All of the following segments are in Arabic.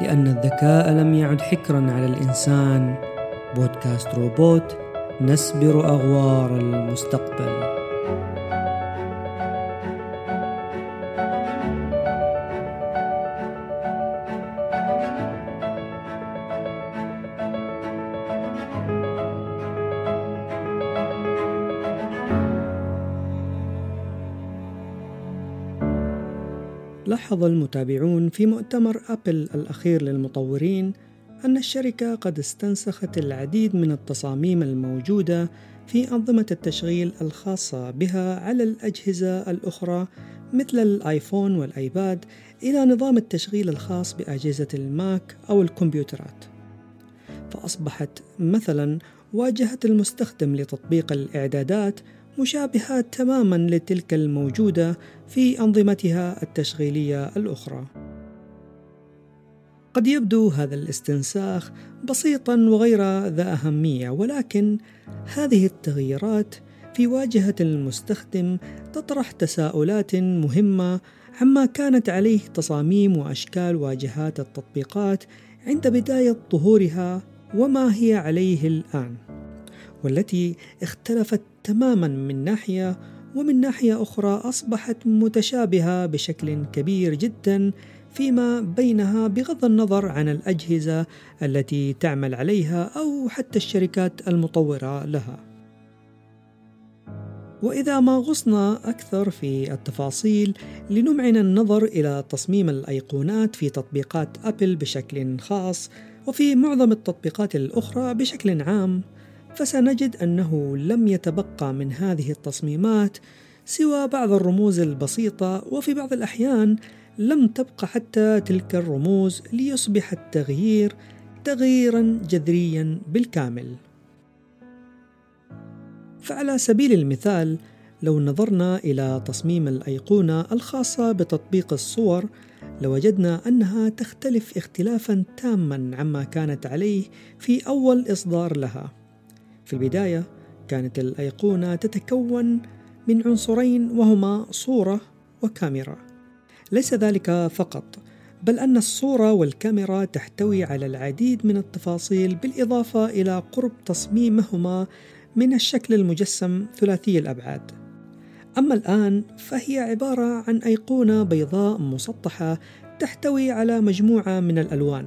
لأن الذكاء لم يعد حكرا على الإنسان. بودكاست روبوت نسبر أغوار المستقبل. لاحظ المتابعون في مؤتمر أبل الأخير للمطورين أن الشركة قد استنسخت العديد من التصاميم الموجودة في أنظمة التشغيل الخاصة بها على الأجهزة الأخرى مثل الآيفون والآيباد إلى نظام التشغيل الخاص بأجهزة الماك أو الكمبيوترات. فأصبحت مثلا واجهة المستخدم لتطبيق الإعدادات مشابهة تماما لتلك الموجودة في أنظمتها التشغيلية الأخرى. قد يبدو هذا الاستنساخ بسيطا وغير ذا أهمية ولكن هذه التغييرات في واجهة المستخدم تطرح تساؤلات مهمة عما كانت عليه تصاميم وأشكال واجهات التطبيقات عند بداية ظهورها وما هي عليه الآن والتي اختلفت تماما من ناحية ومن ناحية أخرى أصبحت متشابهة بشكل كبير جدا فيما بينها بغض النظر عن الأجهزة التي تعمل عليها أو حتى الشركات المطورة لها. وإذا ما غصنا أكثر في التفاصيل لنمعن النظر إلى تصميم الأيقونات في تطبيقات أبل بشكل خاص وفي معظم التطبيقات الأخرى بشكل عام فسنجد أنه لم يتبقى من هذه التصميمات سوى بعض الرموز البسيطة وفي بعض الأحيان لم تبق حتى تلك الرموز ليصبح التغيير تغييرا جذريا بالكامل. فعلى سبيل المثال لو نظرنا إلى تصميم الأيقونة الخاصة بتطبيق الصور لوجدنا أنها تختلف اختلافا تاما عما كانت عليه في أول إصدار لها. في البداية كانت الأيقونة تتكون من عنصرين وهما صورة وكاميرا. ليس ذلك فقط، بل أن الصورة والكاميرا تحتوي على العديد من التفاصيل بالإضافة إلى قرب تصميمهما من الشكل المجسم ثلاثي الأبعاد. أما الآن فهي عبارة عن أيقونة بيضاء مسطحة تحتوي على مجموعة من الألوان.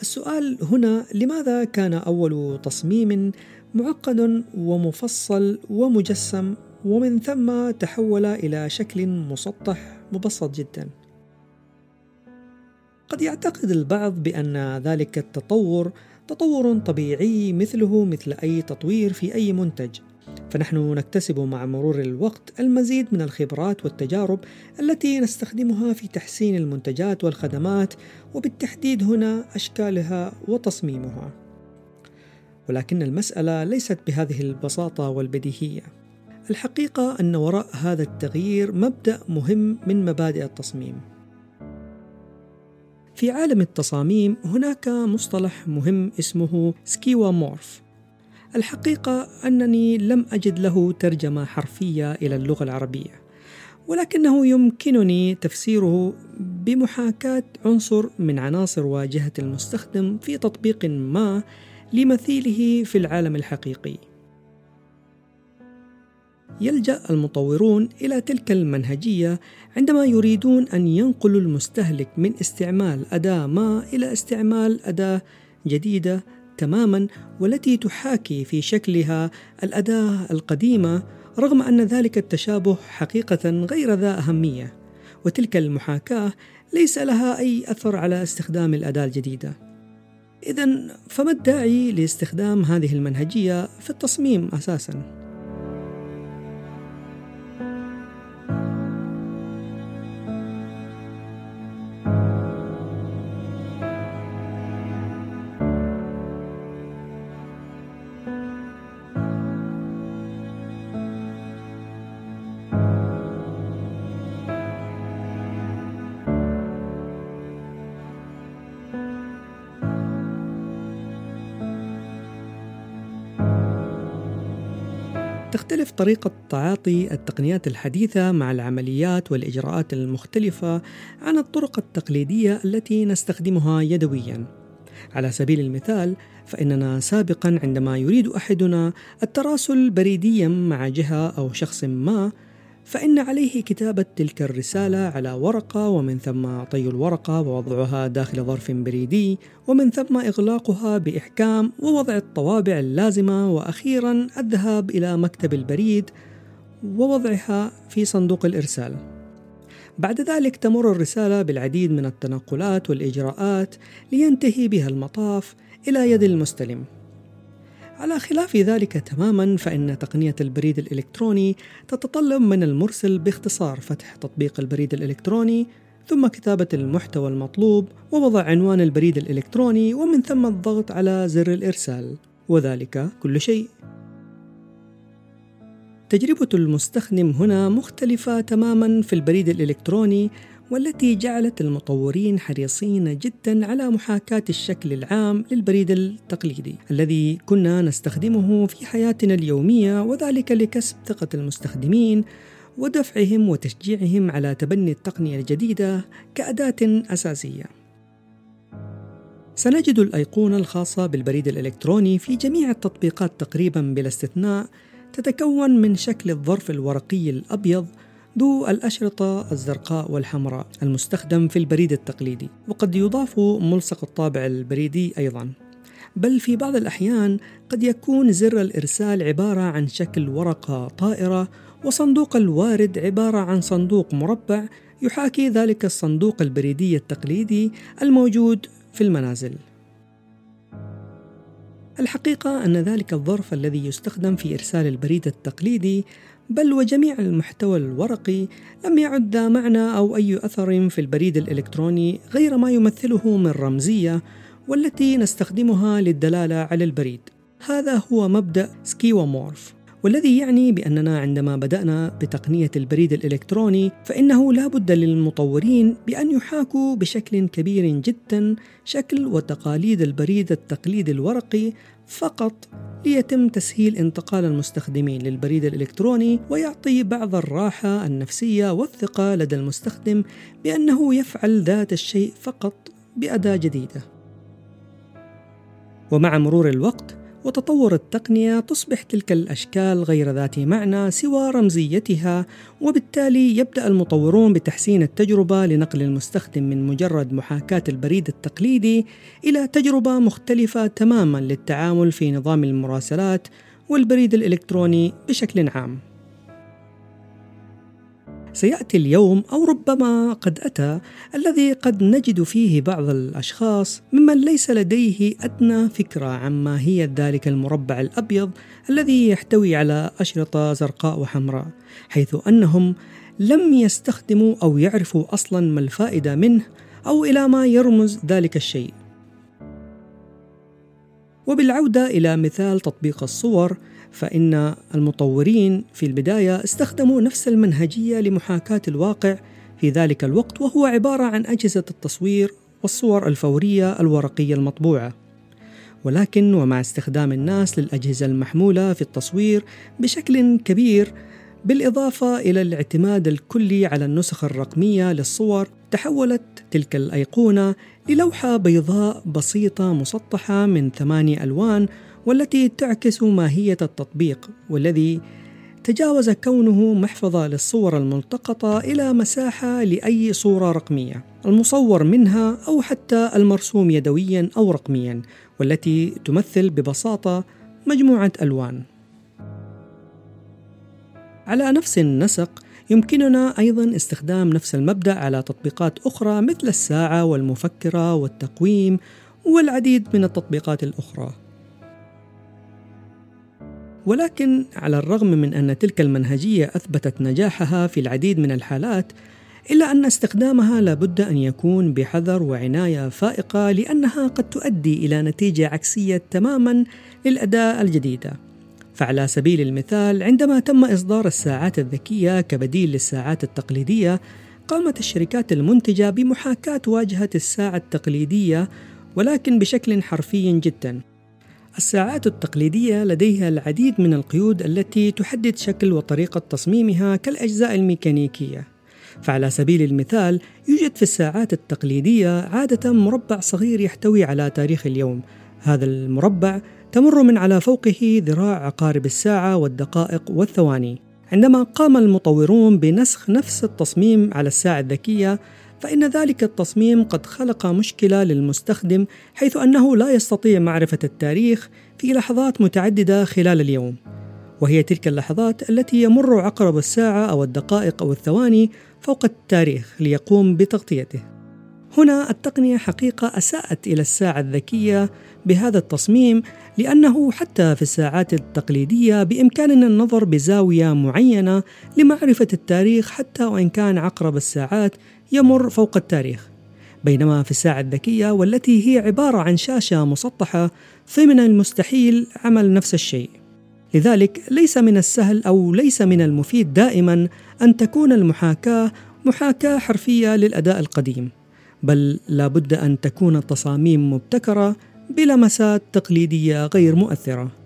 السؤال هنا لماذا كان أول تصميم معقد ومفصل ومجسم ومن ثم تحول إلى شكل مسطح مبسط جدا. قد يعتقد البعض بأن ذلك التطور تطور طبيعي مثله مثل أي تطوير في أي منتج. فنحن نكتسب مع مرور الوقت المزيد من الخبرات والتجارب التي نستخدمها في تحسين المنتجات والخدمات وبالتحديد هنا أشكالها وتصميمها. ولكن المسألة ليست بهذه البساطة والبديهية. الحقيقة أن وراء هذا التغيير مبدأ مهم من مبادئ التصميم. في عالم التصاميم هناك مصطلح مهم اسمه سكيوا مورف. الحقيقة أنني لم أجد له ترجمة حرفية إلى اللغة العربية. ولكنه يمكنني تفسيره بمحاكاة عنصر من عناصر واجهة المستخدم في تطبيق ما لمثيله في العالم الحقيقي. يلجأ المطورون إلى تلك المنهجية عندما يريدون أن ينقلوا المستهلك من استعمال أداة ما إلى استعمال أداة جديدة تماما والتي تحاكي في شكلها الأداة القديمة رغم أن ذلك التشابه حقيقة غير ذا أهمية. وتلك المحاكاة ليس لها أي أثر على استخدام الأداة الجديدة. إذا فما الداعي لاستخدام هذه المنهجية في التصميم أساساً؟ تختلف طريقة تعاطي التقنيات الحديثة مع العمليات والإجراءات المختلفة عن الطرق التقليدية التي نستخدمها يدوياً. على سبيل المثال فإننا سابقا عندما يريد أحدنا التراسل بريديا مع جهة أو شخص ما فإن عليه كتابة تلك الرسالة على ورقة ومن ثم طي الورقة ووضعها داخل ظرف بريدي ومن ثم إغلاقها بإحكام ووضع الطوابع اللازمة وأخيرا الذهاب إلى مكتب البريد ووضعها في صندوق الإرسال. بعد ذلك تمر الرسالة بالعديد من التنقلات والإجراءات لينتهي بها المطاف إلى يد المستلم. على خلاف ذلك تماما فإن تقنية البريد الإلكتروني تتطلب من المرسل باختصار فتح تطبيق البريد الإلكتروني ثم كتابة المحتوى المطلوب ووضع عنوان البريد الإلكتروني ومن ثم الضغط على زر الإرسال. وذلك كل شيء. تجربة المستخدم هنا مختلفة تماما في البريد الإلكتروني والتي جعلت المطورين حريصين جدا على محاكاة الشكل العام للبريد التقليدي الذي كنا نستخدمه في حياتنا اليومية وذلك لكسب ثقة المستخدمين ودفعهم وتشجيعهم على تبني التقنية الجديدة كأداة أساسية. سنجد الأيقونة الخاصة بالبريد الإلكتروني في جميع التطبيقات تقريبا بلا استثناء تتكون من شكل الظرف الورقي الأبيض ذو الأشرطة الزرقاء والحمراء المستخدم في البريد التقليدي وقد يضاف ملصق الطابع البريدي أيضا. بل في بعض الأحيان قد يكون زر الإرسال عبارة عن شكل ورقة طائرة وصندوق الوارد عبارة عن صندوق مربع يحاكي ذلك الصندوق البريدي التقليدي الموجود في المنازل. الحقيقة أن ذلك الظرف الذي يستخدم في إرسال البريد التقليدي بل وجميع المحتوى الورقي لم يعد ذا معنى أو أي أثر في البريد الإلكتروني غير ما يمثله من رمزية والتي نستخدمها للدلالة على البريد. هذا هو مبدأ skeuomorph والذي يعني بأننا عندما بدأنا بتقنية البريد الإلكتروني فإنه لا بد للمطورين بأن يحاكوا بشكل كبير جدا شكل وتقاليد البريد التقليدي الورقي فقط ليتم تسهيل انتقال المستخدمين للبريد الإلكتروني ويعطي بعض الراحة النفسية والثقة لدى المستخدم بأنه يفعل ذات الشيء فقط بأداة جديدة. ومع مرور الوقت وتطور التقنية تصبح تلك الأشكال غير ذات معنى سوى رمزيتها وبالتالي يبدأ المطورون بتحسين التجربة لنقل المستخدم من مجرد محاكاة البريد التقليدي إلى تجربة مختلفة تماما للتعامل في نظام المراسلات والبريد الإلكتروني بشكل عام. سيأتي اليوم أو ربما قد أتى الذي قد نجد فيه بعض الأشخاص ممن ليس لديه أدنى فكرة عما هي ذلك المربع الأبيض الذي يحتوي على أشرطة زرقاء وحمراء حيث أنهم لم يستخدموا أو يعرفوا أصلا ما الفائدة منه أو إلى ما يرمز ذلك الشيء. وبالعودة إلى مثال تطبيق الصور فإن المطورين في البداية استخدموا نفس المنهجية لمحاكاة الواقع في ذلك الوقت وهو عبارة عن أجهزة التصوير والصور الفورية الورقية المطبوعة. ولكن ومع استخدام الناس للأجهزة المحمولة في التصوير بشكل كبير بالإضافة إلى الاعتماد الكلي على النسخ الرقمية للصور تحولت تلك الأيقونة للوحة بيضاء بسيطة مسطحة من ثماني ألوان والتي تعكس ماهية التطبيق والذي تجاوز كونه محفظة للصور الملتقطة إلى مساحة لأي صورة رقمية المصور منها أو حتى المرسوم يدويا أو رقميا والتي تمثل ببساطة مجموعة ألوان. على نفس النسق يمكننا أيضا استخدام نفس المبدأ على تطبيقات أخرى مثل الساعة والمفكرة والتقويم والعديد من التطبيقات الأخرى. ولكن على الرغم من أن تلك المنهجية أثبتت نجاحها في العديد من الحالات إلا أن استخدامها لابد أن يكون بحذر وعناية فائقة لأنها قد تؤدي إلى نتيجة عكسية تماما للأداة الجديدة. فعلى سبيل المثال عندما تم إصدار الساعات الذكية كبديل للساعات التقليدية قامت الشركات المنتجة بمحاكاة واجهة الساعة التقليدية ولكن بشكل حرفي جدا. الساعات التقليدية لديها العديد من القيود التي تحدد شكل وطريقة تصميمها كالأجزاء الميكانيكية. فعلى سبيل المثال يوجد في الساعات التقليدية عادة مربع صغير يحتوي على تاريخ اليوم. هذا المربع تمر من على فوقه ذراع عقارب الساعة والدقائق والثواني عندما قام المطورون بنسخ نفس التصميم على الساعة الذكية فإن ذلك التصميم قد خلق مشكلة للمستخدم حيث أنه لا يستطيع معرفة التاريخ في لحظات متعددة خلال اليوم. وهي تلك اللحظات التي يمر عقرب الساعة أو الدقائق أو الثواني فوق التاريخ ليقوم بتغطيته. هنا التقنية حقيقة أساءت إلى الساعة الذكية بهذا التصميم لأنه حتى في الساعات التقليدية بإمكاننا النظر بزاوية معينة لمعرفة التاريخ حتى وإن كان عقرب الساعات يمر فوق التاريخ. بينما في الساعة الذكية والتي هي عبارة عن شاشة مسطحة فمن المستحيل عمل نفس الشيء. لذلك ليس من السهل أو ليس من المفيد دائما أن تكون المحاكاة محاكاة حرفية للأداء القديم. بل لابد أن تكون التصاميم مبتكرة بلمسات تقليدية غير مؤثرة.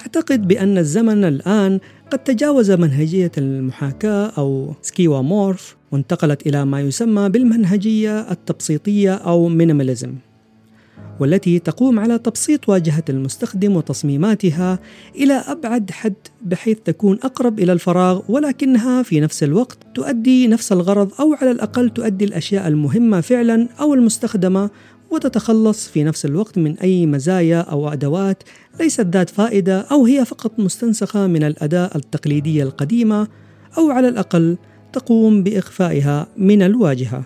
أعتقد بأن الزمن الآن قد تجاوز منهجية المحاكاة أو skeuomorph وانتقلت إلى ما يسمى بالمنهجية التبسيطية أو minimalism والتي تقوم على تبسيط واجهة المستخدم وتصميماتها إلى أبعد حد بحيث تكون أقرب إلى الفراغ ولكنها في نفس الوقت تؤدي نفس الغرض أو على الأقل تؤدي الأشياء المهمة فعلا أو المستخدمة وتتخلص في نفس الوقت من أي مزايا أو أدوات ليست ذات فائدة أو هي فقط مستنسخة من الأداة التقليدية القديمة أو على الأقل تقوم بإخفائها من الواجهة.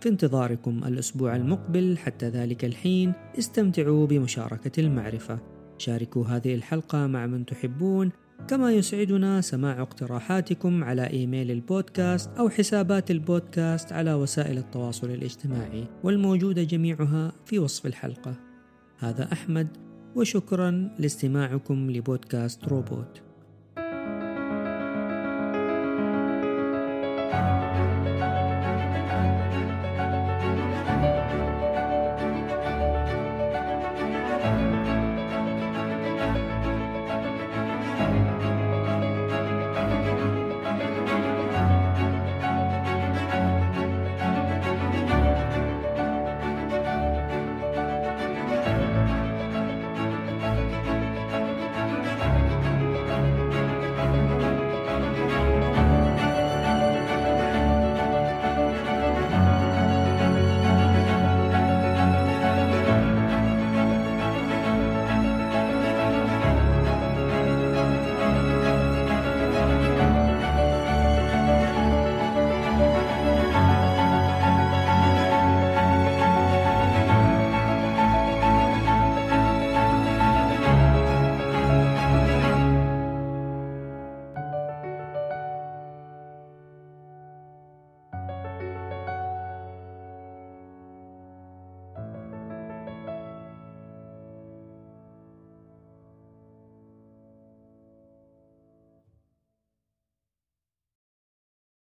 في انتظاركم الأسبوع المقبل حتى ذلك الحين استمتعوا بمشاركة المعرفة. شاركوا هذه الحلقة مع من تحبون كما يسعدنا سماع اقتراحاتكم على إيميل البودكاست أو حسابات البودكاست على وسائل التواصل الاجتماعي والموجوده جميعها في وصف الحلقة. هذا أحمد وشكرا لاستماعكم لبودكاست روبوت.